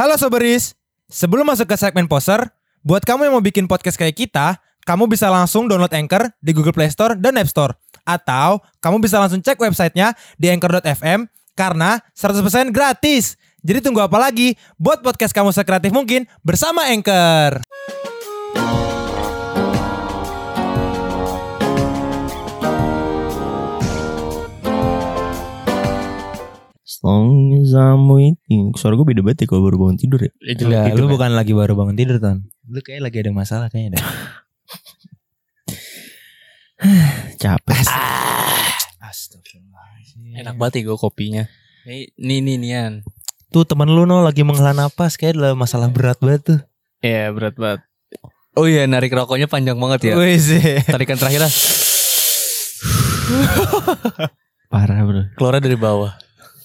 Halo Soberis, sebelum masuk ke segmen poser, buat kamu yang mau bikin podcast kayak kita, kamu bisa langsung download Anchor di Google Play Store dan App Store. Atau kamu bisa langsung cek websitenya di anchor.fm karena 100% gratis. Jadi tunggu apa lagi? Buat podcast kamu sekreatif mungkin bersama Anchor. Long as I'm waiting. Suara gue beda banget ya kalau baru bangun tidur ya. Gila, lu bukan lagi baru bangun tidur, Ton. Lu kayak lagi ada masalah kayaknya deh. Capek. Astagfirullahaladzim. Enak banget ya gue kopinya. Nih, nih, nih, Nian. Tuh temen lu no lagi menghela napas kayak adalah masalah berat banget tuh. Iya, berat banget. Oh iya, narik rokoknya panjang banget ya. Wih sih. Tarikan terakhir lah. Parah bro. Keluarnya dari bawah.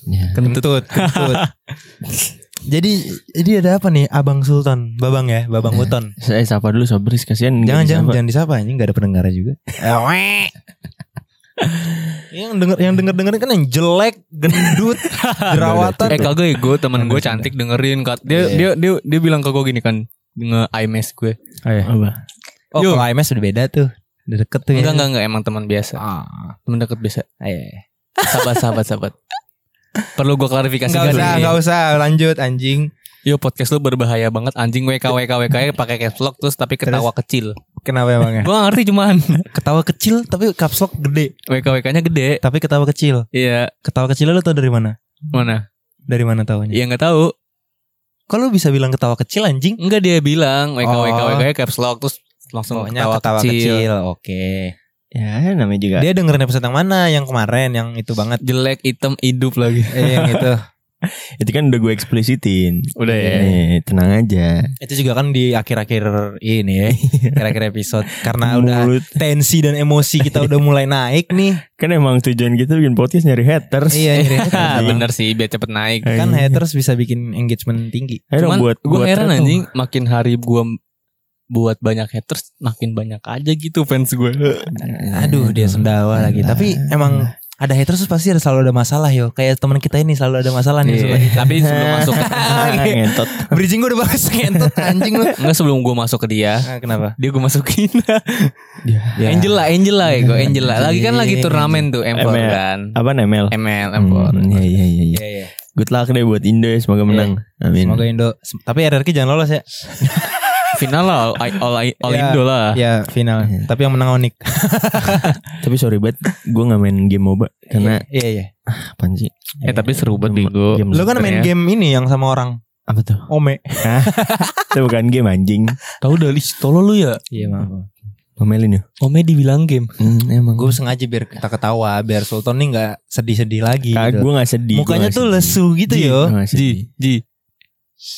Ya. Kentut, kentut. jadi jadi ada apa nih Abang Sultan, Babang ya, Babang Buton. Saya sapa dulu Sobris kasihan. Jangan jangan disapa. jangan disapa ini nggak ada pendengar juga. yang denger yang denger dengerin kan yang jelek, gendut, jerawatan. Eh kagak ya gue temen gue cantik dengerin kat dia Iya. dia dia dia bilang ke gue gini kan nge IMS gue. Apa? Oh, Yuk. kalau AMS udah beda tuh. Udah deket tuh Enggak ya. enggak enggak emang teman biasa. Ah, Teman deket biasa. iya. Sahabat sahabat sahabat. Perlu gue klarifikasi gak usah, enggak usah, lanjut anjing. Yo podcast lu berbahaya banget anjing WK WK WK pakai caps lock terus tapi ketawa kecil. Kenapa emangnya? Gue gak ngerti cuman Ketawa kecil tapi caps lock gede, WK WK nya gede. tapi ketawa kecil. Iya, Ketawa kecil lu tau dari mana? mana? Dari mana taunya? Iya nggak tahu. Kok lu bisa bilang ketawa kecil anjing? Enggak dia bilang WK WK Oh. WK -nya caps lock terus langsung Pokoknya ketawa, ketawa, kecil. kecil. Oke. Ya namanya juga. Dia dengerin episode yang mana? Yang kemarin, yang itu banget. Jelek, hitam, hidup lagi. eh, yang itu. Itu kan udah gue eksplisitin. Udah ya. Eh, tenang aja. Itu juga kan di akhir-akhir ini ya. Akhir-akhir episode. Karena udah Mulut. tensi dan emosi kita udah mulai naik nih. Kan emang tujuan kita bikin podcast nyari haters. Iya, nyari haters. Ah, bener sih biar cepet naik. kan haters bisa bikin engagement tinggi. Ayo Cuman buat gue buat heran anjing makin hari gue buat banyak haters makin banyak aja gitu fans gue. Aduh, dia sendawa lagi. Tapi emang ada haters tuh pasti ada selalu ada masalah yo. Kayak teman kita ini selalu ada masalah nih. Sobat. Tapi sebelum masuk ke, Ngentot. Bridging gue udah bagus ngentot anjing lu. enggak sebelum gue masuk ke dia, Ah, kenapa? dia gue masukin. Ya. Angel lah, Angel lah, gue Angel lah. Lagi kan lagi turnamen tuh M4 ML. kan. Apa ML? ML M4. Hmm, Iya iya iya. iya. Good luck deh buat Indo ya, semoga menang. Amin. Semoga Indo. Tapi RRQ jangan lolos ya. Final lah, all, all, all Ya, Indo lah. Ya final. Tapi yang menang Onik. Tapi sorry banget, gue gak main game MOBA karena Iya iya. apaan sih? Eh tapi seru banget game Lu kan main sebenarnya. game ini yang sama orang apa tuh? Ome. Itu bukan game anjing. Tahu dari tolol lu ya. Iya maaf. Ngomelin ya? Ome dibilang game. Hmm, emang Gue sengaja biar kita ketawa, biar Sultan nih nggak sedih-sedih lagi. Gitu. gue gak sedih. Mukanya gua tuh nggak lesu gitu sedih. yo. Nggak sedih. Ji, Ji.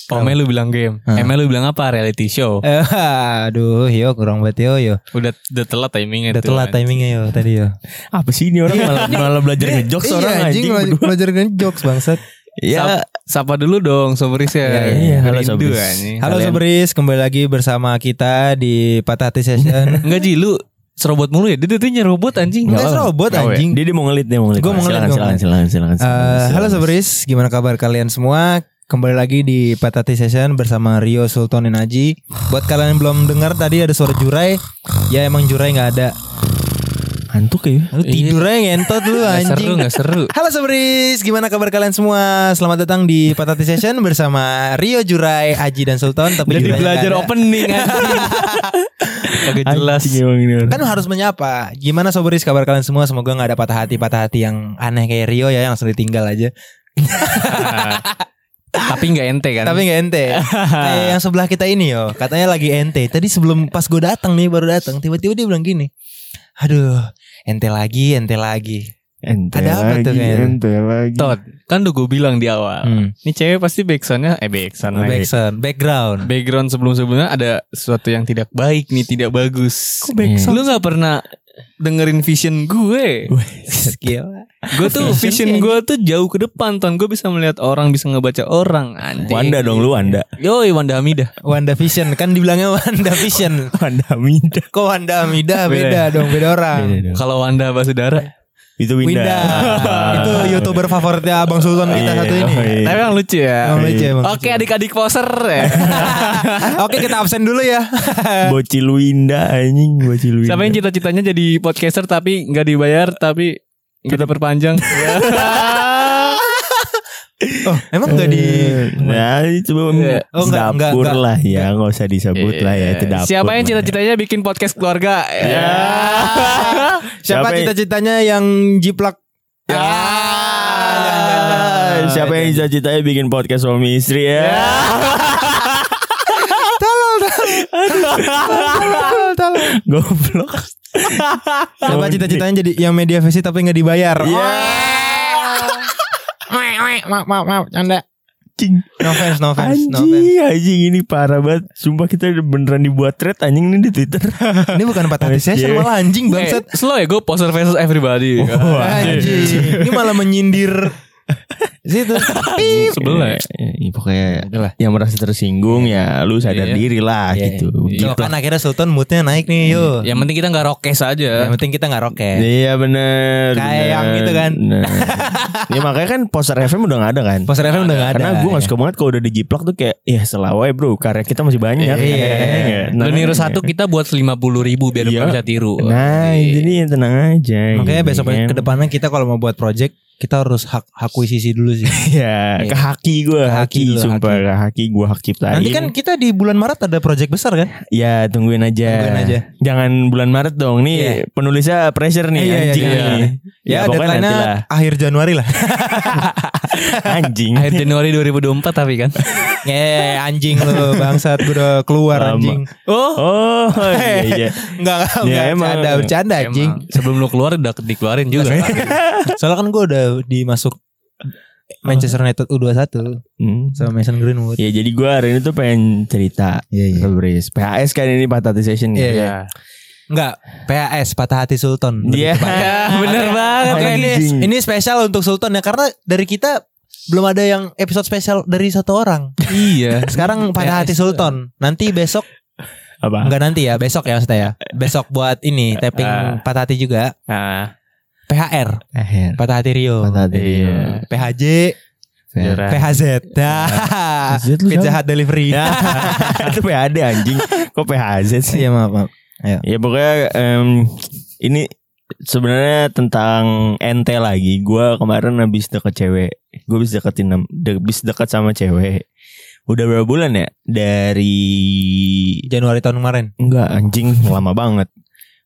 Ome lu bilang game. Hah? Eme lu bilang apa? Reality show. Eh, aduh, yo kurang banget yo yo. Udah udah telat timingnya Udah telat anjing. timingnya yo tadi yo. Apa sih ini orang malah, malah belajar ngejokes Iya, orang anjing, berdua. belajar ngejokes bangsat. Ya, Sapa dulu dong Sobris ya. Iya, iya, halo, Sobris. anjing. Halo Sobris, kembali lagi bersama kita di Patah Hati Session. Enggak Ji, lu serobot mulu ya? Dia tuh nyerobot anjing. Enggak serobot anjing. Dia dia mau ngelit dia mau ngelit. Gua mau ngelit, Silakan, silakan, silakan, silakan, Eh, silakan. halo Sobris, gimana kabar kalian semua? Kembali lagi di Patati Session bersama Rio Sultan Aji. Buat kalian yang belum dengar tadi ada suara Jurai, ya emang Jurai nggak ada. Ngantuk ya. Lu tidur aja ngentot lu Gak seru, anjing. gak seru. Halo Sobris, gimana kabar kalian semua? Selamat datang di Patati Session bersama Rio Jurai, Aji dan Sultan. Tapi Jadi belajar opening anjing. Kagak jelas. Anjing. Kan harus menyapa. Gimana Sobris kabar kalian semua? Semoga nggak ada patah hati patah hati yang aneh kayak Rio ya yang langsung ditinggal aja. Tapi gak ente kan? Tapi nggak ente. Kayak yang sebelah kita ini yo, katanya lagi ente. Tadi sebelum pas gue datang nih baru datang, tiba-tiba dia bilang gini. Aduh, ente lagi, ente lagi. Ente Ada apa lagi, tuh kayaknya? Ente lagi. Tot, kan udah gue bilang di awal. Hmm. Ini cewek pasti backsoundnya, eh backsound lagi. Backsound, background. Background sebelum-sebelumnya ada sesuatu yang tidak baik nih, tidak bagus. Kok backsound? Lu gak pernah dengerin vision gue. Gila. Gue tuh vision gue tuh jauh ke depan ton Gue bisa melihat orang Bisa ngebaca orang anjing Wanda dong lu Wanda. Yoi Wanda Hamidah Wanda Vision kan dibilangnya Wanda Vision. Wanda Mida. Kok Wanda Amida beda, Beda. dong, beda orang. Kalau Wanda Basudara Itu Winda. Winda. itu youtuber favoritnya Abang Sultan kita Iya, satu ini. iya. Tapi yang lucu ya. Emang lucu, emang Oke adik-adik poser ya. Oke kita absen dulu ya. Bocil Winda anjing, bocil Winda. Siapa yang cita-citanya jadi podcaster tapi nggak dibayar tapi nggak diperpanjang. Oh emang nggak di Nah, coba Iya. Oh, enggak, enggak, dapur enggak. lah ya, nggak usah disebut lah ya itu dapur. Siapa yang lah. cita-citanya bikin podcast keluarga? Ya. Siapa Siapa cita-citanya yang jiplak? Ya. Ah, Siapa yang cita-citanya bikin podcast suami istri ya? Goblok. Siapa cita-citanya jadi yang media visi tapi nggak dibayar? Iya. Maaf maaf maaf canda. Anjing. No offense no offense no offense. Anjing, anjing ini parah banget. Sumpah kita beneran dibuat thread anjing nih di Twitter. Ini bukan patah hati session Iya. malah anjing Eh, bangsat. slow ya gue poser versus everybody. Wah, Anjing. Ini malah menyindir situ. Sebelah ya. Ya, ya, pokoknya yang merasa tersinggung ya lu sadar Iya. diri lah Iya, gitu. Tuh, Gitu. kan akhirnya Sultan moodnya naik nih yuk. Yang penting kita nggak rokes aja. Yang penting kita nggak roket. Iya bener Kayak bener, yang itu kan. bener. ya makanya kan poster FM udah gak ada kan Poster FM udah gak ada. Karena gue gak suka banget kalau udah dijiplak tuh kayak Ya selawe bro karya kita masih banyak Iya. Lu niru satu kita buat 50 ribu biar Iya. bisa tiru. Nah jadi tenang aja Makanya gitu besok kan. ke depannya kita kalau mau buat project kita harus hak akuisisi dulu sih. Ya ke haki gue Ke haki Haki dulu, Sumpah ke haki gue hak ciptain Nanti kan kita di bulan Maret ada project besar kan? Ya tungguin aja Tungguin aja. Jangan bulan Maret dong Nih Iya. penulisnya pressure nih Iya, iya, Anjing iya. nih Ya, pokoknya deadline-nya akhir Januari lah. Anjing Akhir Januari 2024 tapi kan. Eh anjing lu bangsat gue udah keluar Lama. anjing. Oh. Oh iya iya Enggak enggak Ya, bercanda bercanda anjing. Sebelum lu keluar udah dikeluarin juga. Soalnya kan gue udah dimasuk Manchester United U21 Hmm. sama Mason Greenwood. Ya jadi gue hari ini tuh pengen cerita Iya Fabris PHS kan ini Patati Session Iya, ya. iya. Enggak, PAS Patah Hati Sultan. Dia tepatnya. bener banget. Ini ini spesial untuk Sultan ya karena dari kita belum ada yang episode spesial dari satu orang. Iya. Sekarang Patah Hati Sultan. Nanti besok Apa? enggak nanti ya, besok ya maksudnya ya. Besok buat ini tapping Ah. Patah Hati juga. Nah, PHR, Akhir Patah Hati Rio. Patati Iya. PHJ. PHZ. Pizza? Hut Delivery. Itu PHD anjing. Kok PHZ sih? Iya maaf, maaf. Ya pokoknya Ini sebenarnya tentang ente lagi. Gue kemarin habis deket cewek. Gue habis deketin Habis deket sama cewek. Udah berapa bulan ya? Dari Januari tahun kemarin. Enggak anjing. Lama banget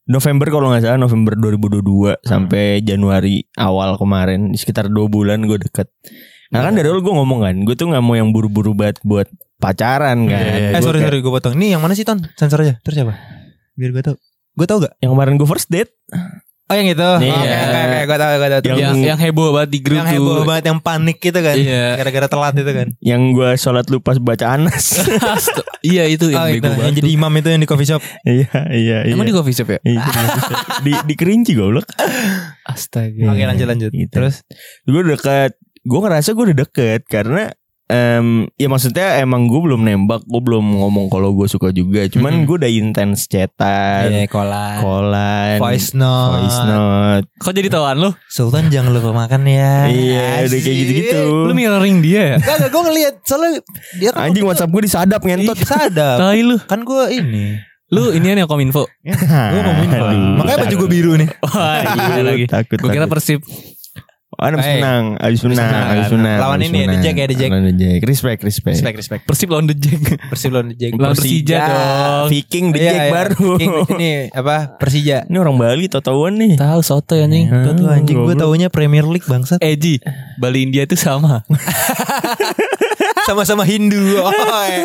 November kalau nggak salah November 2022 sampai Januari awal kemarin sekitar dua bulan gue deket. Nah kan dari dulu gue ngomong kan, gue tuh nggak mau yang buru-buru banget buat pacaran kan. Eh Gua sorry kayak- sorry gue potong. Nih yang mana sih Ton? Sensor aja. Terus siapa? Biar gue tau. Gue tau gak? Yang kemarin gue first date, Oh yang itu. Iya. Oke oke oke. Gue tau gue tau. Yang- yang yang heboh banget di grup yang heboh tuh. banget yang panik gitu kan. Iya. Gara-gara telat itu kan. yang gue sholat lupa baca anas. Iya itu yang Oh, itu, bego yang banget. jadi imam itu yang di coffee shop. Iya iya iya. Emang di coffee shop ya? Iya, di di kerinci goblok. Astaga. Oke lanjut lanjut. Gitu. Terus gue udah deket gue ngerasa gue udah deket karena em, ya maksudnya emang gue belum nembak gue belum ngomong kalau gue suka juga cuman Mhm. gue udah intens chatan Iya kolan. kolan Voice note. voice note Kok jadi tawaan lu? Sultan jangan lupa makan ya. iya udah kayak gitu gitu Lu mirroring dia ya? Kagak gue ngeliat soalnya dia kan anjing WhatsApp gue disadap ngentot sadap. Tai lu. kan gue ini. Lu ini yang kominfo. Gue ngomongin Aduh, Makanya baju gue biru nih. Wah, gila lagi. Gue kira persib. Oh, abis menang abis menang abis menang Lawan abis ini ya, The. Jack ya, The Jack. Lawan The Jack respect respect Respect respect. Persib lawan The Jack. Persib lawan The Jack. Lawan Persija dong. Viking The Iya, Jack iya. baru ini apa Persija. ini orang Bali tau-tauan nih Tahu soto ya anjing. Hah, Gue tuh anjing gue taunya Premier League bangsat. Eji, Bali India itu sama. Sama-sama Hindu. Oh, eh.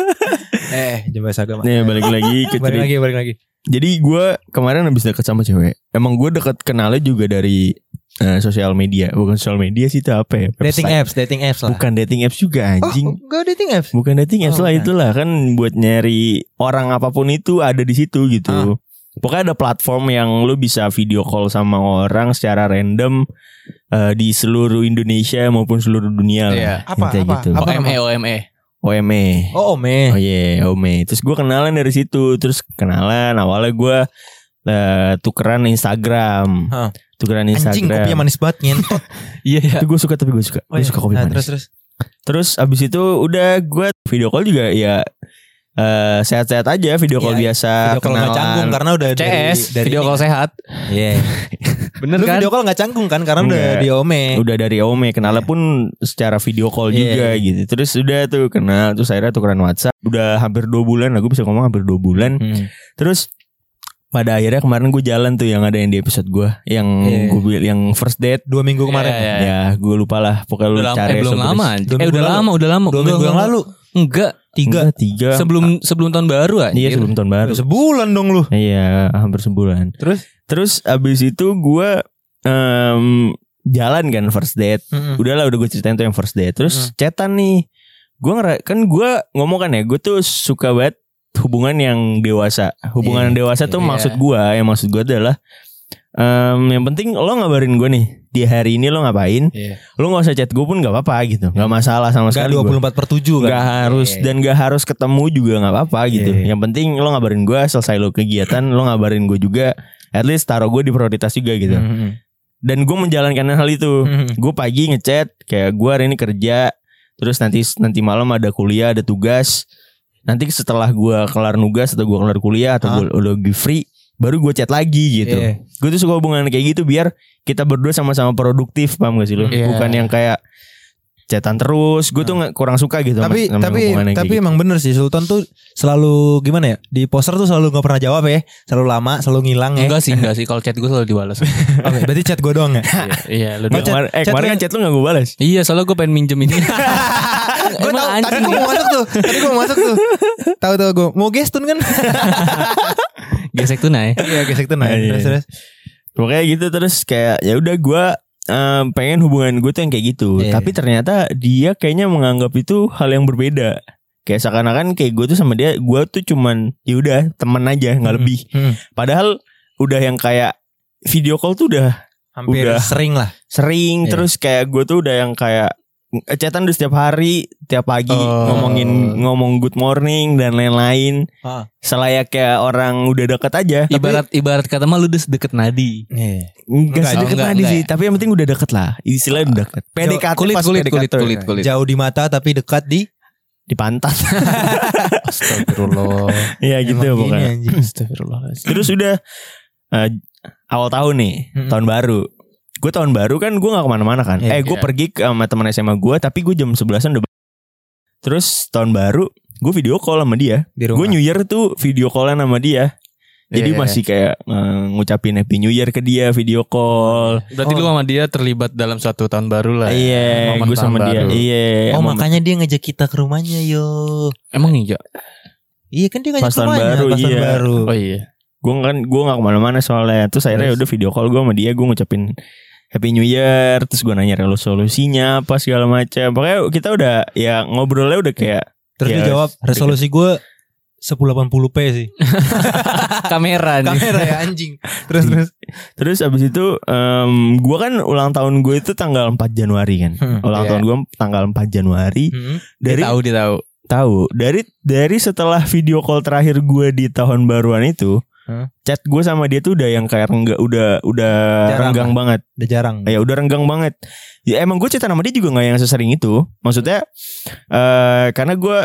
eh, jembas agama. Nih balik lagi ke Balik lagi, balik lagi. Jadi gue kemarin habis deket sama cewek. Emang gue deket kenalnya juga dari eh, sosial media. Bukan sosial media sih itu apa ya? Dating Website. apps, dating apps lah. Bukan dating apps juga anjing. Oh, gak dating apps. Bukan dating apps Oh, lah bukan. itulah kan buat nyari orang apa pun itu ada di situ gitu. Ah. Pokoknya ada platform yang lu bisa video call sama orang secara random eh, di seluruh Indonesia maupun seluruh dunia lah. Iya. Apa, apa, gitu. apa? OME, OME. OME. Oh, Ome. Oh iya, Ome. Terus gue kenalan dari situ, terus kenalan awalnya gue eh, tukeran Instagram. Hah. Tukeran Anjing Instagram. kopinya manis banget ngentot. Iya ya. Tapi gue suka tapi gue suka. Oh, gue iya. suka kopi Nah, manis. terus terus. Terus abis itu udah gue video call juga ya eh, sehat-sehat aja video call Iya, biasa. Video call nggak kenalan. canggung karena udah dari, CS, dari video ini call kan. sehat. Iya. Bener Lu kan? video call nggak canggung kan karena udah Enggak. di ome. Udah dari Ome kenalnya pun secara video call Iya. juga gitu. Terus udah tuh kenal terus akhirnya tukeran WhatsApp. Udah hampir dua bulan lah gue bisa ngomong hampir dua bulan. Hmm. Terus pada akhirnya kemarin gue jalan tuh yang ada yang di episode gue yang Iya. gue yang first date Dua minggu kemarin. Iya, iya. ya gue lupa lah pokoknya lu Udah cari eh, belum lama. Eh minggu udah lalu. lama, udah lama. Dua minggu yang lalu. Enggak. tiga tiga Sebelum sebelum tahun baru aja. iya sebelum tahun baru Sebulan dong lu. iya hampir sebulan Terus? terus abis itu gue em, jalan kan first date Mm-mm. udahlah udah gue ceritain tuh yang first date terus chatan nih gue kan gue ngomong kan ya gue tuh suka banget hubungan yang dewasa hubungan Iya, yang dewasa tuh iya. maksud gue yang maksud gue adalah em, yang penting lo ngabarin gue nih di hari ini lo ngapain Iya. lo nggak usah chat gue pun nggak apa-apa gitu nggak masalah sama Enggak sekali gua. 24 per 7 kan. Gak harus Iya. dan gak harus ketemu juga nggak apa-apa gitu. Iya. Yang penting lo ngabarin gue selesai lo kegiatan lo ngabarin gue juga. At least taruh gue di prioritas juga gitu. Mm-mm. Dan gue menjalankan hal itu. Mm-mm. Gue pagi ngechat kayak gue hari ini kerja. Terus nanti nanti malam ada kuliah ada tugas. Nanti setelah gue kelar nugas atau gue kelar kuliah atau gue udah free baru gue chat lagi gitu. Iya. Gue tuh suka hubungan kayak gitu biar kita berdua sama-sama produktif paham gak sih lo? Iya. Bukan yang kayak chatan terus. Gue tuh nggak kurang suka gitu. sama- tapi sama tapi kayak tapi gitu. emang bener sih Sultan tuh selalu gimana ya di poster tuh selalu nggak pernah jawab ya selalu lama selalu ngilang ya Enggak sih, enggak sih. Kalau chat gue selalu dibalas. Oke, berarti chat gue doang ya Iya, lu Oh, doang. chat- Kemarin, eh chat kemarin lu- kan chat lu gak gue balas Iya, soalnya gue pengen minjem ini. gue tahu tadi gue mau masuk tuh tadi gue mau masuk tuh tahu tahu gue mau gestun kan Gesek tunai. iya gesek tuh nah Iya. terus terus Pokoknya gitu terus kayak ya udah gue em, pengen hubungan gue tuh yang kayak gitu Iya. Tapi ternyata dia kayaknya menganggap itu hal yang berbeda Kayak seakan-akan kayak gue tuh sama dia Gue tuh cuman ya udah teman aja nggak Hmm. lebih Hmm. Padahal udah yang kayak video call tuh udah hampir Udah. sering lah sering Iya. Terus kayak gue tuh udah yang kayak eh, chatan udah setiap hari tiap pagi Oh. ngomongin ngomong good morning dan lain-lain Ah. selayaknya orang udah deket aja Tapi- Ibarat ibarat kata mah lu udah deket nadi. Iya. Enggak Enggak, sedekat enggak, tadi enggak sih, tapi yang penting udah deket lah. Istilahnya udah deket. PDKT kulit, pas kulit, PDKT. kulit, kulit, kulit. jauh di mata tapi dekat di Di pantat. Astagfirullah. Iya gitu Emang pokoknya. anjing. Astagfirullah. Terus udah eh, awal tahun nih, tahun baru. Gue tahun baru kan gue gak ke mana-mana kan. Iya, eh gue iya. pergi ke sama teman SMA gue, tapi gue jam 11an udah. Terus tahun baru gue video call sama dia. Gue New Year tuh video callan sama dia. Jadi Iya, iya. masih kayak eh, ngucapin Happy New Year ke dia video call. Berarti Oh. lu sama dia terlibat dalam suatu tahun baru lah. ya. Iya, Momen gue sama dia. Iya. oh momen- makanya dia ngajak kita ke rumahnya yo Emang iya? iya kan dia ngajak ke tahun rumahnya baru, pas tahun iya. baru Oh iya. gue kan gue gak ke mana-mana soalnya terus akhirnya udah video call gue sama dia gue ngucapin Happy New Year terus gue nanya resolusinya apa segala macam. Pokoknya kita udah ya ngobrolnya udah kayak terus Iya, dia jawab resolusi gue 1080p sih. Kamera nih. kamera ya anjing. Terus terus. Terus abis itu em, gue kan ulang tahun gue itu tanggal 4 Januari kan. Hmm, ulang iya. tahun gue tanggal 4 Januari. Hmm. dari Dia tahu dia tahu. tahu. Dari dari setelah video call terakhir gue di tahun baruan itu Hah? chat gue sama dia tuh udah yang kayak rengga udah udah Jarang. renggang banget. Udah jarang. Ya udah renggang banget. Ya emang gue cerita sama dia juga nggak yang sesering itu. Maksudnya eh karena gue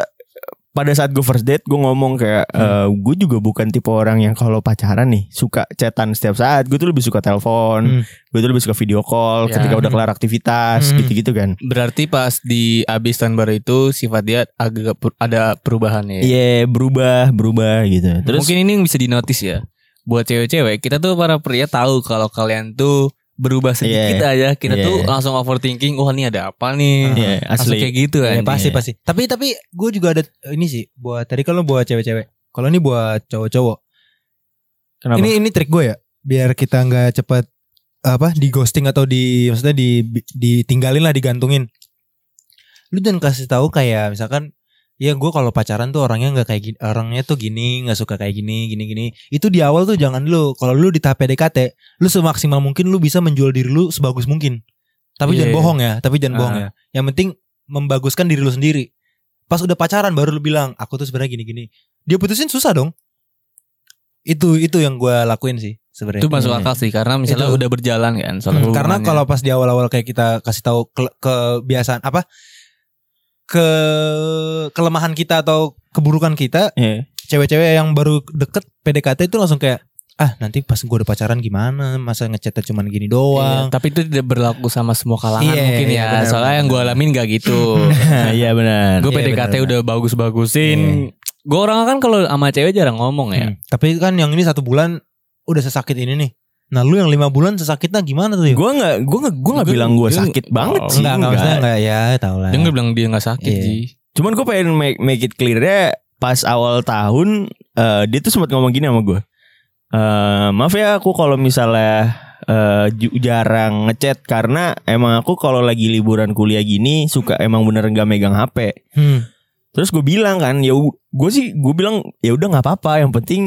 pada saat gue first date gue ngomong kayak eh, gue juga bukan tipe orang yang kalau pacaran nih suka chatan setiap saat gue tuh lebih suka telepon Hmm. gue tuh lebih suka video call Ya. ketika udah kelar aktivitas Hmm. gitu-gitu kan Berarti pas di abis tahun baru itu sifat dia agak per- ada perubahan ya. iya berubah berubah gitu terus Mungkin ini bisa dinotis ya. Buat cewek-cewek, kita tuh para pria tahu kalau kalian tuh berubah sedikit aja, kita Iya. tuh langsung overthinking, wah ini ada apa nih? Iya, Langsung asli kayak gitu Ya, kan. pasti pasti tapi tapi gue juga ada ini sih buat tadi kalau buat cewek-cewek kalau ini buat cowok-cowok kenapa ini ini trik gue ya biar kita nggak cepet apa di ghosting atau di maksudnya di ditinggalin lah digantungin lu jangan kasih tahu kayak misalkan ya gue kalau pacaran tuh orangnya nggak kayak gini orangnya tuh gini nggak suka kayak gini gini gini. Itu di awal tuh jangan lu. Kalau lu di tahap PDKT lu semaksimal mungkin lu bisa menjual diri lu sebagus mungkin. Tapi Iya. jangan bohong ya tapi jangan Ah. bohong ya. Yang penting membaguskan diri lu sendiri. Pas udah pacaran baru lu bilang aku tuh sebenarnya gini gini. Dia putusin susah dong. Itu itu yang gue lakuin sih sebenarnya. Itu masuk akal sih karena misalnya Itu. udah berjalan kan soal Hmm, karena kalau pas di awal-awal kayak kita kasih tahu ke- kebiasaan apa ke kelemahan kita atau keburukan kita, Iya. cewek-cewek yang baru deket PDKT itu langsung kayak ah nanti pas gue udah pacaran gimana masa ngechatnya cuman gini Iya, doang tapi itu tidak berlaku sama semua kalangan Iya, mungkin iya, ya. benar, Soalnya yang gue alamin gak gitu. Iya benar. gue Iya, PDKT benar, udah bagus-bagusin. Gue orang kan kalau sama cewek jarang ngomong ya. Hmm, tapi kan yang ini satu bulan udah sesakit ini nih nah lu yang lima bulan sesakitnya gimana tuh ya Gue nggak gue nggak gue nggak Gua- bilang gue dia- sakit banget oh, sih. enggak enggak maksudnya enggak ya tau lah Dia nggak bilang dia nggak sakit sih. Cuman gue pengen make, make it clear pas awal tahun eh, dia tuh sempat ngomong gini sama gue. Eh, maaf ya aku kalau misalnya eh, ju- jarang ngechat karena emang aku kalau lagi liburan kuliah gini suka emang bener nggak megang HP. Hmm. Terus gue bilang kan, ya gue sih gue bilang ya udah nggak apa-apa. Yang penting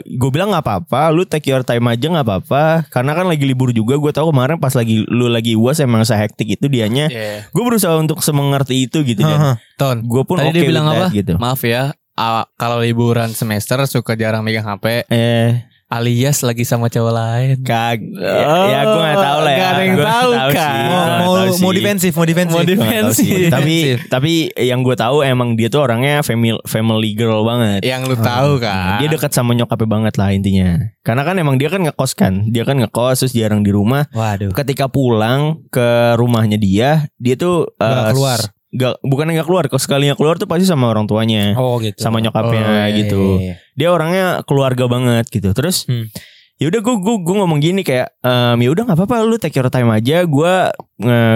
gue bilang nggak apa-apa. Lu take your time aja nggak apa-apa. Karena kan lagi libur juga. Gue tahu kemarin pas lagi lu lagi uas emang sehektik itu dianya. Iya. Gue berusaha untuk semengerti itu gitu dan Haha. Ton. gue pun Tadi oke that, apa? gitu. Maaf ya. ah, kalau liburan semester suka jarang megang HP Eh, alias lagi sama cowok lain. kag Oh, ya, gue gak tahu lah ya. nggak ada yang tahu, sih, kan? mau mau, mau defensif mau defensif Mau defensif. tapi tapi yang gue tahu emang dia tuh orangnya family family girl banget. Yang lu tahu kan. Dia dekat sama nyokapnya banget lah intinya. Karena kan emang dia kan ngekos kan. Dia kan ngekos terus jarang di rumah. waduh Ketika pulang ke rumahnya dia, dia tuh eh, keluar. Gak, bukan nggak keluar. Kalau sekalinya keluar tuh pasti sama orang tuanya. oh gitu Sama nyokapnya Oh, iya, gitu. iya, iya. Dia orangnya keluarga banget gitu. Terus Hmm. ya udah gue gue gue ngomong gini kayak em, ya udah nggak apa-apa lu take your time aja. Gue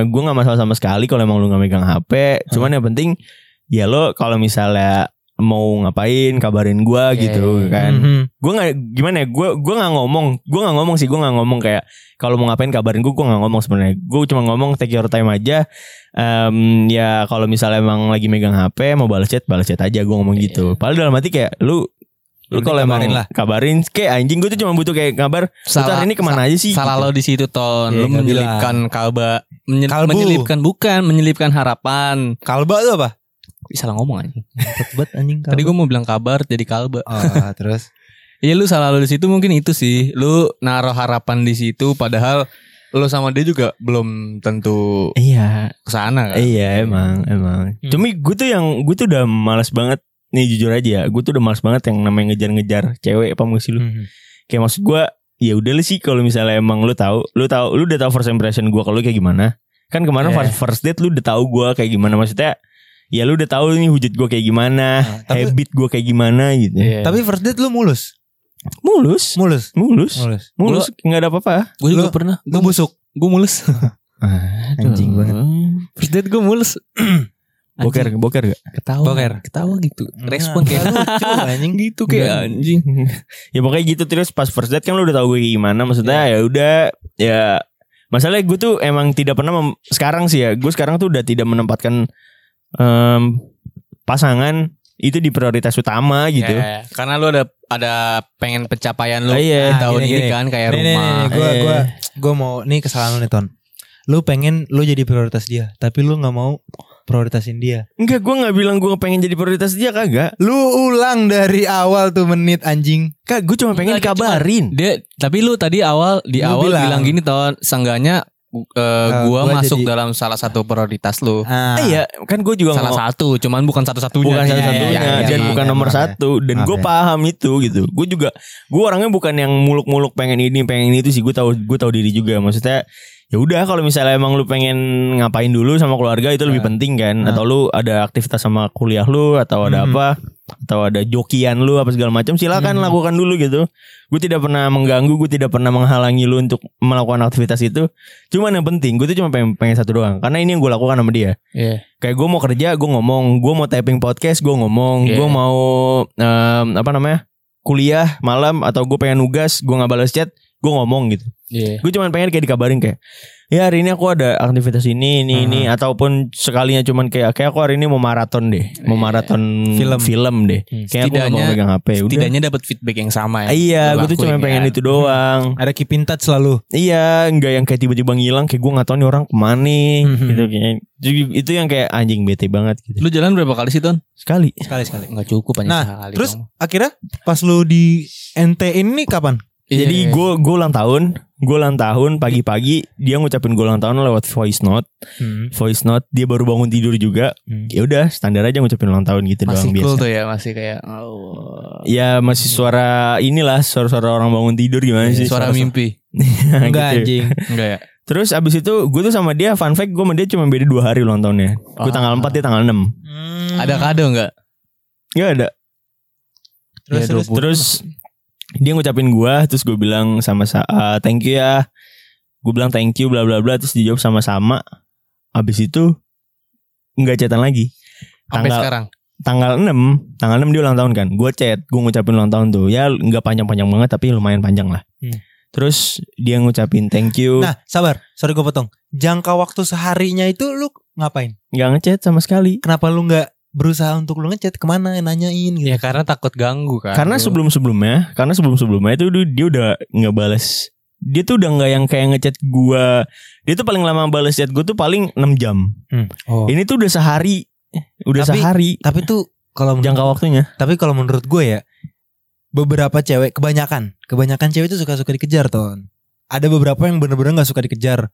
gue nggak masalah sama sekali kalau emang lu nggak megang HP. Cuman yang penting ya lo kalau misalnya mau ngapain kabarin gue Iya, gitu iya. kan. Mhm. Gue nggak gimana ya gue gue nggak ngomong gue nggak ngomong sih gue nggak ngomong kayak kalau mau ngapain kabarin gue gue nggak ngomong sebenarnya gue cuma ngomong take your time aja Em, ya kalau misalnya emang lagi megang HP mau balas chat balas chat aja gue ngomong gitu padahal dalam hati kayak lu lu kalau emang lah. kabarin kayak anjing gue tuh cuma butuh kayak kabar salah ini ke mana aja sih Salah gitu. lo di situ ton. Iya, lu menyelipkan kalba menye- Kalbu. menyelipkan bukan menyelipkan harapan. kalba tuh apa Salah ngomong aja. Tebet anjing Tadi gue mau bilang kabar jadi kalba. oh, terus Iya lu salah lo di situ mungkin itu sih. Lu naruh harapan di situ padahal lu sama dia juga belum tentu iya ke sana kan. iya emang emang Hmm. cumi gue tuh yang gue tuh udah malas banget nih jujur aja ya gue tuh udah malas banget yang namanya ngejar-ngejar cewek apa sih lu Mhm. kayak maksud gue ya udah lu sih kalau misalnya emang lu tahu lu tahu lu udah tahu first impression gue kalau lu kayak gimana kan kemarin Iya. first, first date lu udah tahu gue kayak gimana maksudnya ya lu udah tahu nih wujud gue kayak gimana Nah, tapi- habit gue kayak gimana gitu. Iya. tapi first date lu mulus? Mulus. Mulus? Mulus. Mulus. Mulus nggak ada apa-apa. Gue juga Lu- pernah. lu busuk. Gue mulus. anjing banget. First date gue mulus. boker Anjing, boker gak ketawa. Boker. Ketawa gitu. Respon kayak lucu anjing. Gitu kayak anjing. ya pokoknya gitu terus pas first date kan lu udah tahu gue kayak gimana maksudnya ya udah ya masalahnya gue tuh emang tidak pernah mem- sekarang sih ya gue sekarang tuh udah tidak menempatkan em, pasangan itu di prioritas utama gitu Ya, karena lu ada ada pengen pencapaian lu Oh, iya. di tahun Gini, ini gini. kan kayak Nih, rumah. nih, gue Eh. gue gue mau nih kesalahan lu nih ton lu pengen lu jadi prioritas dia tapi lu nggak mau prioritasin dia enggak gue nggak bilang gue pengen jadi prioritas dia kagak lu ulang dari awal tuh menit anjing kak gue cuma pengen Enggak, dikabarin Dia tapi lu tadi awal di Lu awal bilang. bilang, gini ton, seenggaknya eh, gua, gua masuk jadi- dalam salah satu prioritas lu. ah, Eh, iya kan gue juga salah ngomong- satu, cuman bukan satu-satunya. bukan Iya, satu-satunya iya, iya, dan iya. bukan iya, nomor satu dan gue paham itu gitu gue juga gue orangnya bukan yang muluk-muluk pengen ini pengen itu sih gue tahu gue tahu diri juga maksudnya ya udah kalau misalnya emang lu pengen ngapain dulu sama keluarga itu lebih Nah. penting kan Nah. atau lu ada aktivitas sama kuliah lu atau ada Mhm. apa atau ada jokian lu apa segala macam silakan Mhm. lakukan dulu gitu gue tidak pernah mengganggu gue tidak pernah menghalangi lu untuk melakukan aktivitas itu cuman yang penting gue tuh cuma pengen, pengen satu doang karena ini yang gue lakukan sama dia Iya. Kayak gue mau kerja, gue ngomong. Gue mau typing podcast, gue ngomong. Iya. Gue mau em, apa namanya kuliah malam atau gue pengen nugas, gue nggak balas chat, gue ngomong gitu. Iya. Gue cuman pengen kayak dikabarin kayak, ya hari ini aku ada aktivitas ini, ini, ini, ataupun sekalinya cuman kayak, kayak aku hari ini mau maraton deh, mau Iya. maraton Film. film, deh. Hmm. Kayak aku nggak mau Setidaknya- megang HP. Udah. Setidaknya dapat feedback yang sama ya. Iya, gue tuh cuma lakuin pengen ya. itu doang. ada keep in touch selalu Iya, nggak yang kayak tiba-tiba ngilang, kayak gue nggak tahu nih orang ke mana nih, Mhm. gitu kayak. Jadi Itu yang kayak anjing bete banget gitu. Lu jalan berapa kali sih, Ton? Sekali. sekali sekali Enggak cukup hanya Nah, sekali. terus dong. akhirnya pas lu di NT ini kapan Iya, Jadi iya. gue gue ulang tahun, gue ulang tahun pagi-pagi dia ngucapin gue ulang tahun lewat voice note, Hmm. voice note dia baru bangun tidur juga. Hmm. Ya udah standar aja ngucapin ulang tahun gitu masih doang cool biasa. tuh ya, masih kayak oh. Ya masih suara inilah suara-suara orang bangun tidur gimana Iya, sih? suara mimpi. Enggak Gitu. anjing. Enggak ya? Terus abis itu gue tuh sama dia fun fact gue sama dia cuma beda dua hari ulang tahunnya. Gue Ah. tanggal 4 dia tanggal 6 Ada kado enggak? Gak ada. Terus Ya, terus 20. Terus dia ngucapin gua terus gue bilang sama sa ah, thank you ya. Gue bilang thank you bla bla bla terus dijawab sama-sama. Abis itu nggak chatan lagi. Sampai Tanggal sekarang. tanggal 6, tanggal 6 dia ulang tahun kan. Gue chat, gue ngucapin ulang tahun tuh. Ya nggak panjang-panjang banget tapi lumayan panjang lah. Hmm. Terus dia ngucapin thank you, Nah, sabar. Sorry gue potong. Jangka waktu seharinya itu lu ngapain? nggak ngechat sama sekali. Kenapa lu nggak berusaha untuk lu ngechat ke mana nanyain gitu? Ya karena takut ganggu kan. Karena Lu. sebelum-sebelumnya, karena sebelum-sebelumnya itu dia- dia udah nggak balas. Dia tuh udah nggak yang kayak ngechat gua. Dia tuh paling lama balas chat gue tuh paling 6 jam. Oh. Ini tuh udah sehari. Udah Tapi- sehari Tapi tuh kalau jangka waktunya. Tapi kalau menurut gue ya beberapa cewek kebanyakan kebanyakan cewek itu suka suka dikejar ton. Ada beberapa yang bener-bener nggak suka dikejar.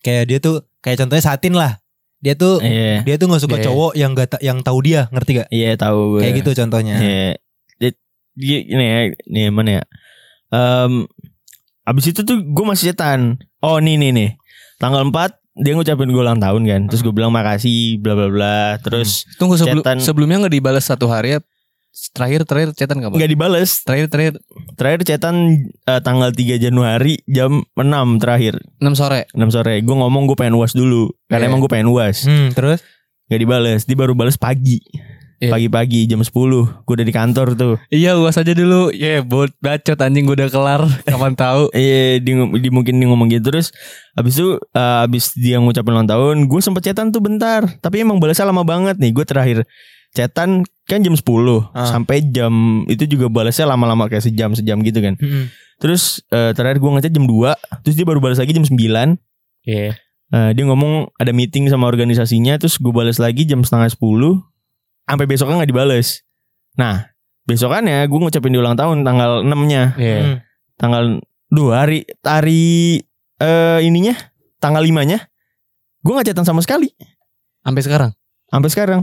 Kayak dia tuh kayak contohnya Satin lah. Dia tuh Iya. dia tuh nggak suka Iya. cowok yang gak ta- yang tahu dia ngerti gak? Iya tahu gue. Kayak gitu contohnya. Iya. Dia- dia ini ya, nih mana ya? Em, abis itu tuh gue masih chatan. Oh nih nih nih. Tanggal 4 dia ngucapin gue ulang tahun kan. Terus gue bilang makasih bla bla bla. Terus Tunggu sebelum sebelumnya nggak dibalas satu hari ya. Terakhir terakhir chatan kapan? nggak dibales. Terakhir terakhir Terakhir chatan eh, tanggal 3 Januari jam 6 terakhir 6 sore. 6 sore Gue ngomong gue pengen uas dulu Karena Iya. emang gue pengen uas Hmm, terus Gak dibales Dia baru bales pagi Iya. Pagi-pagi jam 10 Gue udah di kantor tuh Iya uas aja dulu. Ya bot bacot anjing gue udah kelar. Kapan tahu? Iya dia, ngom- dia mungkin dia ngomong gitu Terus Abis itu eh, Abis dia ngucapin ulang tahun Gue sempet chatan tuh bentar Tapi emang balasnya lama banget nih Gue terakhir chatan kan jam 10 Ah. Sampai jam Itu juga balasnya lama-lama Kayak sejam-sejam gitu kan Hmm. Terus eh, terakhir gue ngechat jam 2 Terus dia baru balas lagi jam 9 Iya. Eh, dia ngomong ada meeting sama organisasinya terus gue balas lagi jam setengah 10 sampai besoknya nggak dibales. Nah besokannya gue ngucapin di ulang tahun tanggal 6 nya Iya. Hmm. tanggal dua hari hari eh ininya tanggal 5 nya gue nggak chatan sama sekali Sampai sekarang. sampai sekarang.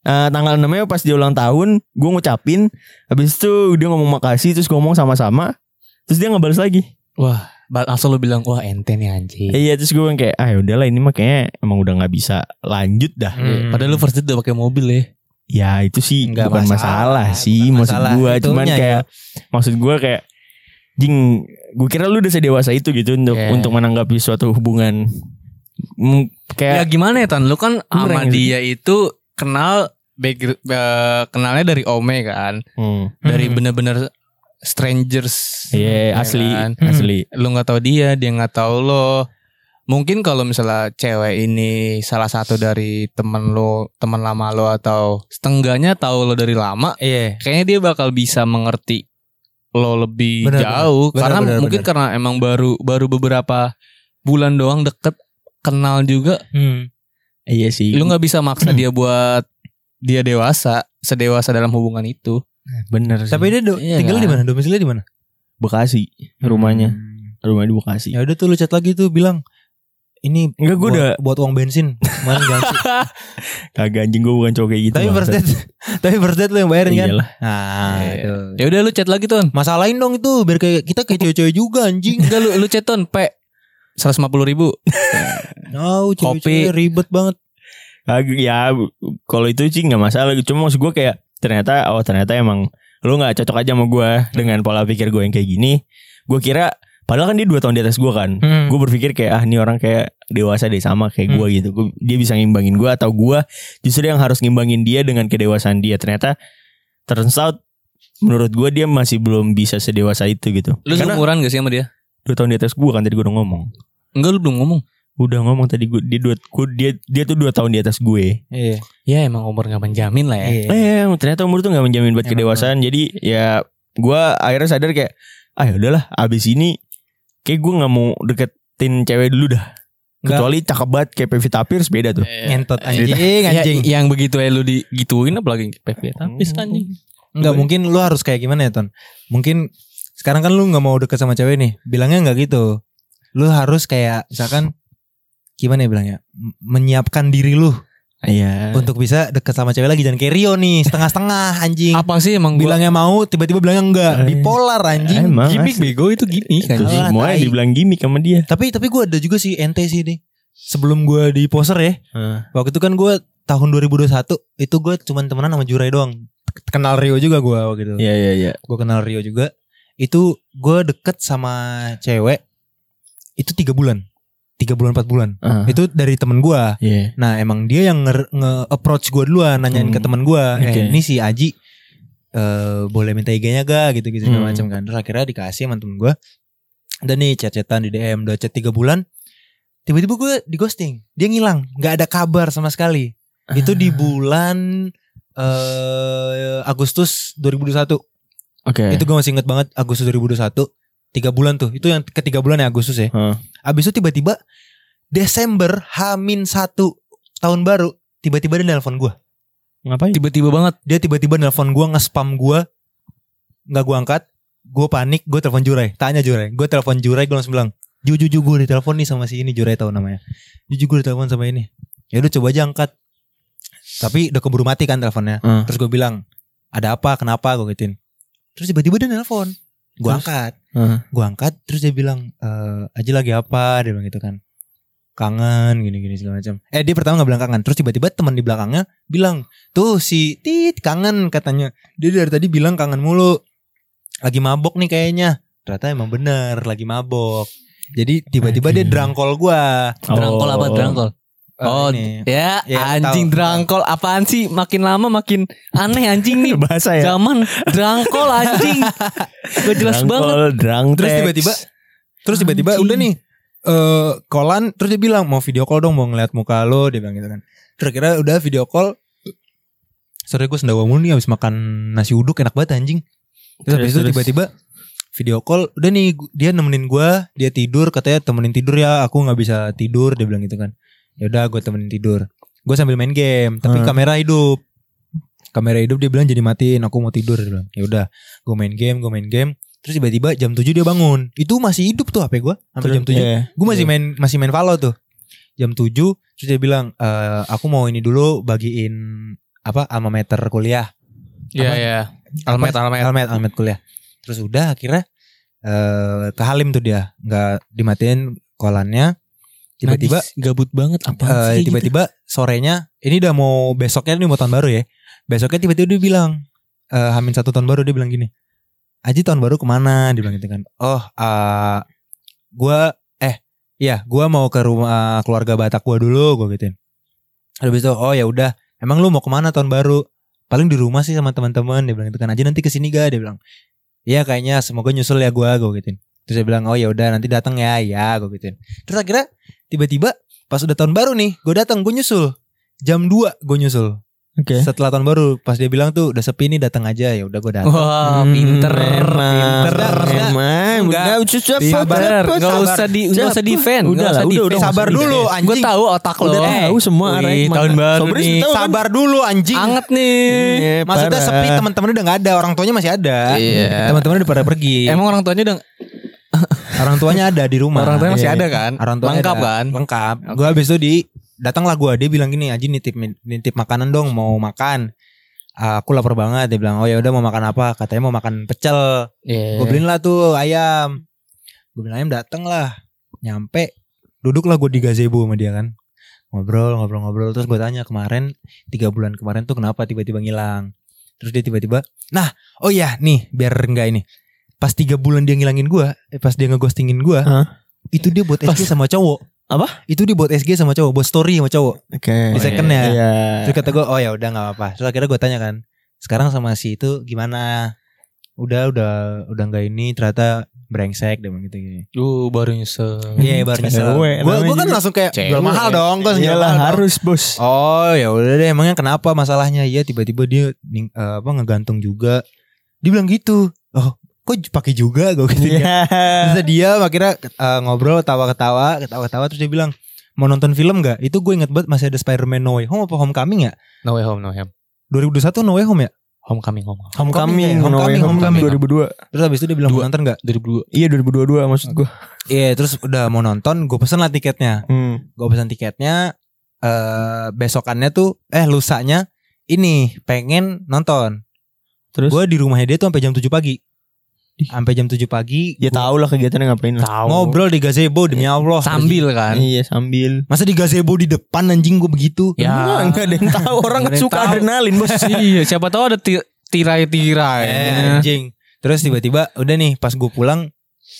Eh, tanggal 6 nya pas dia ulang tahun gue ngucapin habis itu dia ngomong makasih terus gue ngomong sama-sama terus dia nggak balas lagi. Wah, langsung lu bilang wah ente nih anjing. Iya terus gue bilang kayak ah udahlah ini mah kayaknya emang udah nggak bisa lanjut dah. Hmm. Padahal lu first date udah pakai mobil ya. Ya itu sih Nggak bukan masalah, masalah, sih bukan maksud masalah gua cuman itunya kayak maksud gua kayak jing gue kira lu udah sedewasa itu gitu untuk Yeah. untuk menanggapi suatu hubungan Mm, Ya kayak gimana ya Tan? Lu kan sama gitu. dia itu kenal backgr- eh, kenalnya dari Ome kan. Hmm. Dari Hmm. bener-bener strangers. Iya Ya asli kan? asli Lu nggak tahu dia, dia nggak tahu lo. Mungkin kalau misalnya cewek ini salah satu dari temen lo, teman lama lo atau setengahnya tahu lo dari lama, Iya. kayaknya dia bakal bisa mengerti lo lebih Benar, jauh benar. karena benar, mungkin benar. karena emang baru baru beberapa bulan doang deket kenal juga Hmm. Iya sih lu nggak bisa maksa dia buat dia dewasa sedewasa dalam hubungan itu bener sih. Tapi dia do- Iya tinggalnya kan? di mana? Domisilinya di mana? Bekasi rumahnya Hmm. rumah di Bekasi Ya udah tuh lu chat lagi tuh bilang ini Enggak, gua buat, udah- buat uang bensin kemarin ganti. kagak anjing gue bukan cowok kayak gitu tapi first date tapi first date lu yang bayarin kan? Iyalah. Nah, Iya. ya udah lu chat lagi ton Masalahin dong itu biar kayak kita kayak cewek-cewek juga anjing. enggak lu lu chat ton p seratus lima puluh ribu. No, Kopi. cewek-cewek ribet banget. Ya kalau itu sih nggak masalah. Cuma maksud gue kayak ternyata oh ternyata emang lu nggak cocok aja sama gue dengan pola pikir gue yang kayak gini. Gue kira padahal kan dia dua tahun di atas gue kan. Hmm. gue berpikir kayak ah ini orang kayak dewasa deh sama kayak gue gitu. Gua- dia bisa ngimbangin gue atau gue justru yang harus ngimbangin dia dengan kedewasaan dia. Ternyata turns out menurut gue dia masih belum bisa sedewasa itu gitu. Lu karena seumuran gak sih sama dia? dua tahun di atas gue kan tadi gue udah ngomong enggak lu belum ngomong. Udah ngomong tadi gue dia dua gua- dia dia tuh dua tahun di atas gue. Iya. ya emang umur nggak menjamin lah ya. Iya. Eh ternyata umur tuh gak menjamin buat Emang kedewasaan. Jadi ya gue akhirnya sadar kayak Ah ya udahlah abis ini Kayak gue gak mau deketin cewek dulu dah. Nggak. Kecuali cakep banget kayak Pevita Pierce beda tuh. Ngentot Ya, anjing, anjing. yang begitu ya lu digituin apalagi PV tapi anjing. Enggak mungkin lu harus kayak gimana ya Ton? Mungkin sekarang kan lu nggak mau deket sama cewek nih. Bilangnya nggak gitu lu harus kayak misalkan gimana ya bilangnya menyiapkan diri lu Iya. untuk bisa deket sama cewek lagi jangan kayak Rio nih setengah-setengah anjing Apa sih emang gua bilangnya mau tiba-tiba bilangnya enggak Eh. bipolar anjing Emang asli. bego itu Itu kan. Semuanya tai. dibilang gimmick sama dia. tapi tapi gue ada juga sih ente sih nih sebelum gue di poser ya waktu itu kan gue tahun 2021 itu gue cuman temenan sama Jurai doang kenal Rio juga gue waktu itu Iya iya iya. gue kenal Rio juga itu gue deket sama cewek itu tiga bulan. Tiga bulan empat bulan. Ah, itu dari temen gue Iya. nah emang dia yang nge, approach gue duluan nanyain Hmm. ke temen gue Oke. eh ini si Aji eh boleh minta IG-nya gak? Gitu gitu segala Hmm. macam kan. Terus akhirnya dikasih sama temen gue dan nih chat-chatan di DM udah chat tiga bulan tiba-tiba gue di ghosting dia ngilang. Nggak ada kabar sama sekali. Itu di bulan eh Agustus 2021 Oke. itu gue masih inget banget Agustus 2021 tiga bulan tuh. Itu yang ketiga bulan ya Agustus ya. Hah. abis itu tiba-tiba Desember Hamin satu tahun baru tiba-tiba dia nelpon gue Ngapain? Tiba-tiba banget. dia tiba-tiba nelpon gue nge-spam gue nggak gue angkat. Gue panik gue telepon Jurai. Tanya Jurai. Gue telepon Jurai gue langsung bilang Ju Ju Ju gue ditelepon nih sama si ini Jurai tahu namanya. Ju Ju gue ditelepon sama ini. Ya udah coba aja angkat. Tapi udah keburu mati kan teleponnya. Ah. terus gue bilang ada apa? Kenapa? Gue gituin terus tiba-tiba dia nelpon gue angkat. Ah. gue angkat terus dia bilang eh aja lagi apa? Dia bilang gitu kan. Kangen gini gini segala macam. Eh dia pertama nggak bilang kangen. Terus tiba-tiba teman di belakangnya bilang tuh si tit kangen katanya. Dia dari tadi bilang kangen mulu. Lagi mabok nih kayaknya. Ternyata emang bener lagi mabok. Jadi tiba-tiba dia drangkol gua. Drangkol apa Oh. drangkol? Eh, Oh, ini. ya, Ya, anjing tahu. drangkol apaan sih? Makin lama makin aneh anjing nih. Bahasa ya. Zaman drangkol anjing. Gak jelas banget. Drang Terus tiba-tiba terus tiba-tiba udah nih eh kolan terus dia bilang mau video call dong mau ngeliat muka lo dia bilang gitu kan terus kira udah video call sore gue sendawa mulu nih habis makan nasi uduk enak banget anjing terus habis itu tiba-tiba video call udah nih dia nemenin gue dia tidur katanya temenin tidur ya aku nggak bisa tidur dia bilang gitu kan ya udah gue temenin tidur. Gue sambil main game tapi Hmm. kamera hidup. Kamera hidup dia bilang jadi matiin aku mau tidur. Dia bilang. Ya udah gue main game gue main game. Terus tiba-tiba jam 7 dia bangun. Itu masih hidup tuh HP gue sampai jam 7 Iya. gue masih main masih main Valo tuh. Jam 7 terus dia bilang eh aku mau ini dulu bagiin apa alma mater kuliah. Iya Apa? iya. Almet Apa? almet. almet almet kuliah. Terus udah akhirnya eh ke Halim tuh dia. Nggak dimatiin kolannya tiba-tiba gabut banget apa eh, sih? gitu? tiba-tiba sorenya ini udah mau besoknya nih mau tahun baru ya. Besoknya tiba-tiba dia bilang eh Hamin satu tahun baru dia bilang gini Aji tahun baru ke mana? Dia bilang gitu kan. Oh eh gua eh iya gua mau ke rumah keluarga Batak gua dulu gua gituin. Habis itu oh ya udah emang lu mau ke mana tahun baru? Paling di rumah sih sama teman-teman dia bilang gitu kan. Aji nanti ke sini gak dia bilang iya kayaknya semoga nyusul ya gua gua gituin terus dia bilang oh ya udah nanti datang ya ya gua gituin terus akhirnya tiba-tiba pas udah tahun baru nih gue datang gue nyusul jam 2 gue nyusul Oke. setelah tahun baru pas dia bilang tuh udah sepi nih datang aja ya udah gue datang Wah, Hmm, pinter. Emang. Pinter. Emang. enggak. Enggak. Usah Sabar, Sabar. nggak usah di nggak usah defend, Udah lah, usah udah, udah, sabar dulu anjing Gue tahu otak lo. Udah tahu semua Wih, arahnya tahun baru Sobres nih. tahu kan? sabar dulu anjing Anget nih. Iya, maksudnya sepi teman-teman udah nggak ada orang tuanya masih ada Iya. teman-teman udah pada pergi Emang orang tuanya udah orang tuanya ada di rumah orang tuanya masih Iya. ada kan? orang tuanya Lengkap ada. kan? lengkap gue habis itu di datanglah gue dia bilang gini Aji nitip nitip makanan dong mau makan Ah, aku lapar banget dia bilang oh ya udah mau makan apa katanya mau makan pecel Iya. Gue beliin lah tuh ayam. Gue beliin ayam dateng lah. Nyampe. Duduk lah gue di gazebo sama dia kan. Ngobrol, ngobrol, ngobrol. Terus gue tanya kemarin. Tiga bulan kemarin tuh kenapa tiba-tiba ngilang. Terus dia tiba-tiba. Nah oh iya nih biar enggak ini. Pas tiga bulan dia ngilangin gue. Eh, pas dia ngeghostingin gue. Hah? Itu dia buat SG sama cowok. Apa? Itu dia buat SG sama cowok. Buat story sama cowok. Oke. Di second ya. Iya. Terus kata gue oh ya udah nggak apa-apa. Terus akhirnya gue tanya kan, sekarang sama si itu gimana? Udah udah udah nggak ini ternyata brengsek dia bilang gitu gini. Uh, baru nyesel. Iya baru nyesel. Gue namanya kan juga. langsung kayak jual mahal dong. Gue jual Iyalah mahal dong. harus bos. Oh ya udah deh emangnya kenapa masalahnya? Iya tiba-tiba dia eh, apa ngegantung juga. Dia bilang gitu. Oh kok pakai juga gue gitu. Iya. Terus dia akhirnya eh, ngobrol ketawa-ketawa, ketawa-ketawa terus dia bilang mau nonton film gak? Itu gue inget banget masih ada Spider-Man No Way Home apa Homecoming ya? No way home, no way home. 2021 No Way Home ya? Homecoming, homecoming. Homecoming, Homecoming, Homecoming, Homecoming. 2002. Terus habis itu dia bilang mau Dua. nonton gak? 2002. Iya 2022 maksud gue. Iya terus udah mau nonton gue pesen lah tiketnya Hmm. Gue pesen tiketnya eh Besokannya tuh Eh lusanya Ini pengen nonton Terus Gue di rumahnya dia tuh sampai jam 7 pagi Sampai jam 7 pagi ya gua tahu lah kegiatannya ngapain lah. Tahu. Ngobrol di gazebo demi Allah sambil kan. Iya sambil. Masa di gazebo di depan anjing gue begitu Ya. Enggak, enggak ada yang tahu orang yang suka tahu. adrenalin bos. iya, siapa tahu ada ti- tirai-tirai. Eh, anjing Terus tiba-tiba udah nih pas gue pulang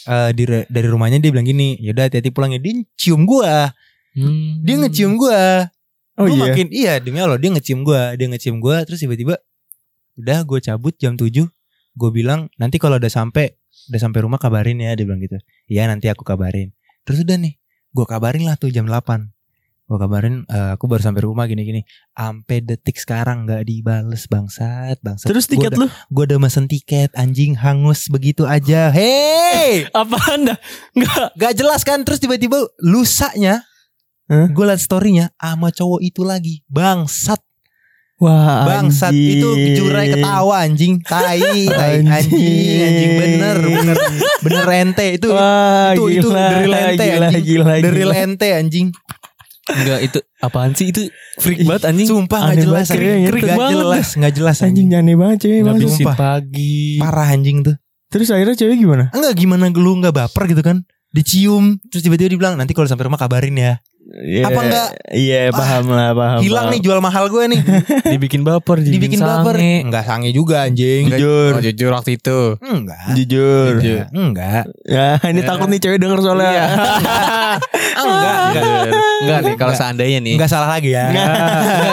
eh, di, dari rumahnya dia bilang gini yaudah hati-hati pulang ya Dia cium gue Hmm. Dia ngecium gue Oh Gua iya. makin iya demi Allah dia ngecium gua, dia ngecium gua terus tiba-tiba udah gue cabut jam 7. Gue bilang nanti kalau udah sampai udah sampai rumah kabarin ya dia bilang gitu. Iya nanti aku kabarin. Terus udah nih, gue kabarin lah tuh jam 8. Gue kabarin eh, aku baru sampai rumah gini-gini. Sampai detik sekarang nggak dibales bangsat, bangsat. Terus Gua tiket udah- lu? Gue udah mesen tiket anjing hangus begitu aja. Hei, Apaan dah? Enggak. gak jelas kan? Terus tiba-tiba lusanya Hah? Gue liat storynya sama cowok itu lagi Bangsat Wah, Bangsat anjing. itu jurai ketawa anjing Tai tai Anjing. anjing Anjing bener Bener Bener ente Itu Wah, itu- itu gila, dari lente, gila, anjing. gila, Dari gila. ente anjing Enggak itu apaan sih itu freak banget anjing. Sumpah gak Aneh jelas banget, anjing. keren, Gak keren banget jelas Gak jelas Anjing anjing aneh banget cewek bisa sumpah. pagi. Parah anjing tuh Terus akhirnya cewek gimana? Enggak gimana lu gak baper gitu kan Dicium Terus tiba-tiba dibilang Nanti kalau sampai rumah kabarin ya Iya, Apa enggak? Iya paham lah paham. Hilang paham. nih jual mahal gue nih Dibikin baper, Dibikin baper sange. Enggak sange juga anjing Jujur, Oh, jujur waktu itu. Enggak jujur. Enggak Enggak Ya ini takut nih cewek denger soalnya. Iya. Enggak Enggak Enggak nih kalau Enggak. seandainya nih. Enggak salah lagi ya Enggak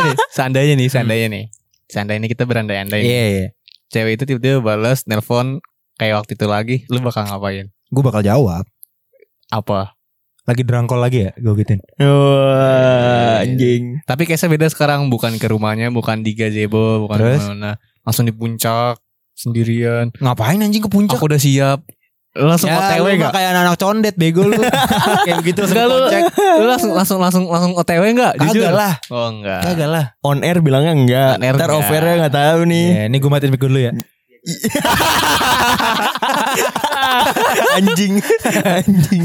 nih, seandainya nih, seandainya nih. Seandainya kita berandai-andai. nih. Iya iya Cewek itu tiba-tiba balas nelpon kayak waktu itu lagi, lu bakal ngapain? Gue bakal jawab Apa? Lagi derangkol lagi ya Gue gituin Wah, anjing. Tapi kayaknya beda sekarang bukan ke rumahnya, bukan di gazebo, bukan Terus? mana Langsung di puncak sendirian. Ngapain anjing ke puncak Aku udah siap. Lu langsung ya, OTW enggak? kayak anak, condet bego lu Kayak begitu langsung lu, cek lu langsung langsung langsung langsung OTW enggak? Jujur. Kagak lah Oh enggak. Kagak lah On air bilangnya enggak. On air Ntar enggak. off airnya enggak tahu nih. Ya, Ini gue matiin mic dulu ya anjing. anjing.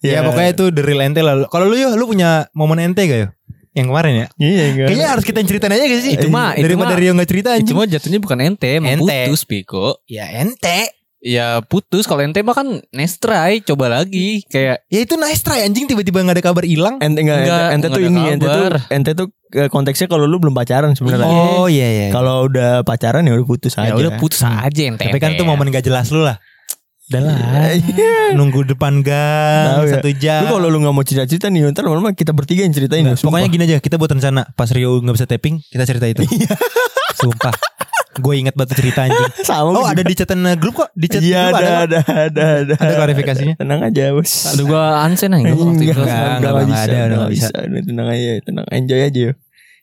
Ya, pokoknya itu the real ente lah Kalau lu yuk Lu punya momen ente gak yo Yang kemarin ya Iya enggak. Kayaknya harus kita yang ceritain aja gak sih Itu mah- itu Daripada mah- Rio gak cerita Itu anjing mah jatuhnya bukan ente, emang Ente. putus Piko. Ya ente Ya putus kalau ente mah kan nestrai coba lagi kayak Ya itu nice try anjing Tiba-tiba gak ada kabar hilang Ente enggak, Enggak, ente, ente enggak tuh ini, ente tuh, ente tuh eh, konteksnya kalau lu belum pacaran sebenarnya. Oh iya iya Kalau udah pacaran ya udah putus ya aja. udah putus aja ente. Tapi kan tuh momen gak jelas lu lah Udah lah. Nunggu depan gang ya. Satu jam Lu kalau lu gak mau cerita-cerita nih, ntar lama-lama kita bertiga yang ceritain. Nggak, sumpah. pokoknya gini aja kita buat rencana pas Rio nggak bisa tapping kita cerita itu. Sumpah. Gue inget batu cerita anjing. sama. Oh ada di chatan uh, grup kok. Di chat Iya grup ada, ada. ada, ada, ada, Ada klarifikasinya? Tenang aja bos. Aduh gua ansen aja waktu itu. Enggak, enggak, udah enggak bisa, nggak bisa. bisa. Udah tenang aja, tenang enjoy aja ya.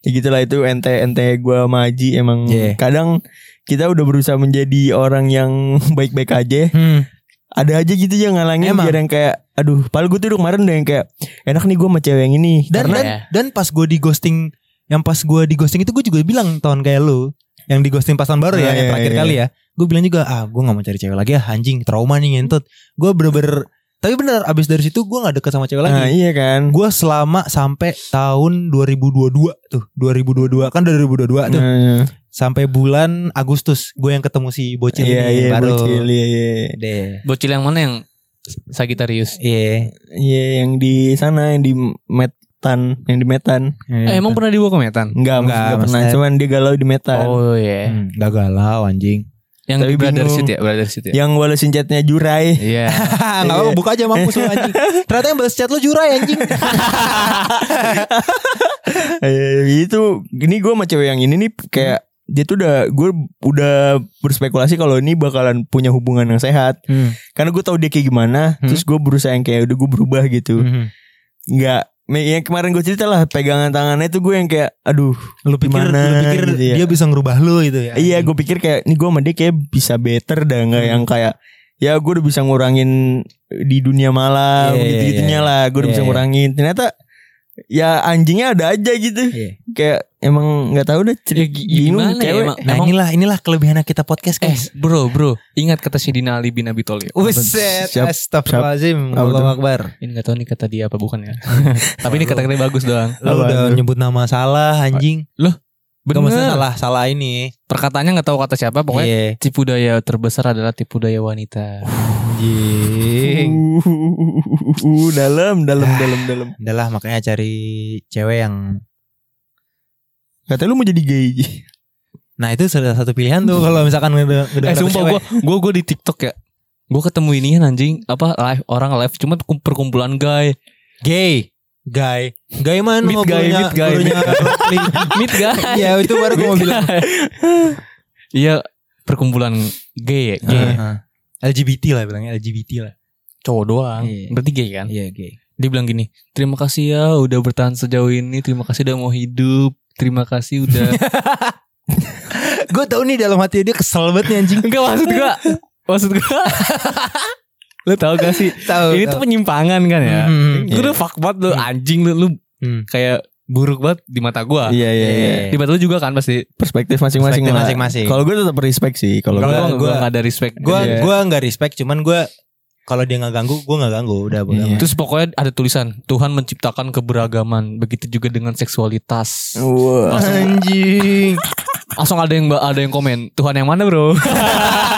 Ya gitulah itu ente ente gue sama Haji emang Iya. kadang kita udah berusaha menjadi orang yang baik-baik aja. Hmm. Ada aja gitu yang ngalangin Emang. biar yang kayak aduh, padahal gue tuh udah kemarin udah yang kayak enak nih gue sama cewek yang ini. Dan Karena dan, ya. dan pas gue di ghosting yang pas gue di ghosting itu gue juga bilang tahun kayak lu yang di ghosting pas tahun baru ya Nah, yang iya, terakhir iya. kali ya gue bilang juga ah gue nggak mau cari cewek lagi ah anjing trauma nih ngentut gue bener-bener tapi bener abis dari situ gue nggak deket sama cewek lagi Nah, iya kan. gue selama sampai tahun 2022 tuh 2022 kan 2022 tuh Nah, sampai bulan Agustus gue yang ketemu si bocil iya ini iya baru bocil iya iya. deh Bocil yang mana yang Sagitarius? iya Iya yang di sana yang di Metan, yang di Metan. Eh, emang pernah dibawa ke Metan? Enggak, Enggak, enggak pernah. maksudnya- Cuman dia galau di Metan. Oh iya. Hmm, gak galau anjing Yang Tapi di Brother. Shoot ya, Brother Shoot ya. Yang balesin chatnya Jurai. Iya. Gak apa buka aja mampus lu anjing Ternyata yang balas chat lu jurai anjing Eh, itu gini gue sama cewek yang ini nih kayak dia tuh udah gue udah berspekulasi kalau ini bakalan punya hubungan yang sehat karena gue tahu dia kayak gimana Hmm. terus gue berusaha yang kayak udah gue berubah gitu Mhm. nggak yang kemarin gue cerita lah pegangan tangannya tuh gue yang kayak aduh Lu pikir, Gimana lu pikir gitu ya. dia bisa ngerubah lu gitu ya iya gue pikir kayak nih gue sama dia kayak bisa better dah nggak Hmm. yang kayak ya gue udah bisa ngurangin di dunia malam Iya, iya, gitu gitunya iya. lah gue udah Iya, bisa iya. ngurangin ternyata ya anjingnya ada aja gitu. Iya. Kayak emang nggak tahu deh. Ya, gi- gimana ya, cewek. emang? Nah inilah inilah kelebihan kita podcast Eh guys. bro bro Ingat kata Sidina Ali bin Abi Thalib Uset, Siap. astagfirullahaladzim? Allahu Akbar. Ini gak tahu nih kata dia apa bukan ya Tapi ini kata-katanya bagus doang Lu Apa udah nyebut nama salah anjing. Gak maksudnya Bener salah, salah ini. Perkataannya gak tahu kata siapa Pokoknya Iya. tipu daya terbesar adalah tipu daya wanita Anjing. Uh, dalam, dalam, dalam, dalam. Udah lah makanya cari cewek yang Katanya lu mau jadi gay. Nah itu salah satu pilihan tuh kalau misalkan udah udah Eh dapet sumpah cewek. gue Gue gue di tiktok ya Gue ketemu ini anjing Apa live Orang live Cuma perkumpulan guy gay, gay, gay mana? Meet guy, meet guy, gurunya Meet guy Ya itu baru gue mau bilang. Iya Perkumpulan gay ya Gay ya? Ah, ah. LGBT lah bilangnya LGBT lah. Cowok doang Iya. Berarti gay kan Iya gay. Dia bilang gini Terima kasih ya Udah bertahan sejauh ini Terima kasih udah mau hidup Terima kasih udah gue tau nih dalam hati dia kesel banget nih anjing. Enggak maksud gue Maksud gue Lu tau gak sih Tahu. Ini tuh penyimpangan kan ya Hmm, Gue udah fuck banget lu Anjing lu Lu Hmm. kayak buruk banget di mata gue Iya, iya, iya. Di mata lu juga kan pasti Perspektif masing-masing Perspektif masing-masing. Kalau gue tetap respect sih. Kalau Gua- gua- gak ada respect Gue Iya. gue nggak respect, cuman gue kalau dia nggak ganggu, gue nggak ganggu. Udah bodo amat. Terus pokoknya ada tulisan Tuhan menciptakan keberagaman Begitu juga dengan seksualitas Wah. Langsung- Anjing. Langsung ada yang ada yang komen Tuhan yang mana bro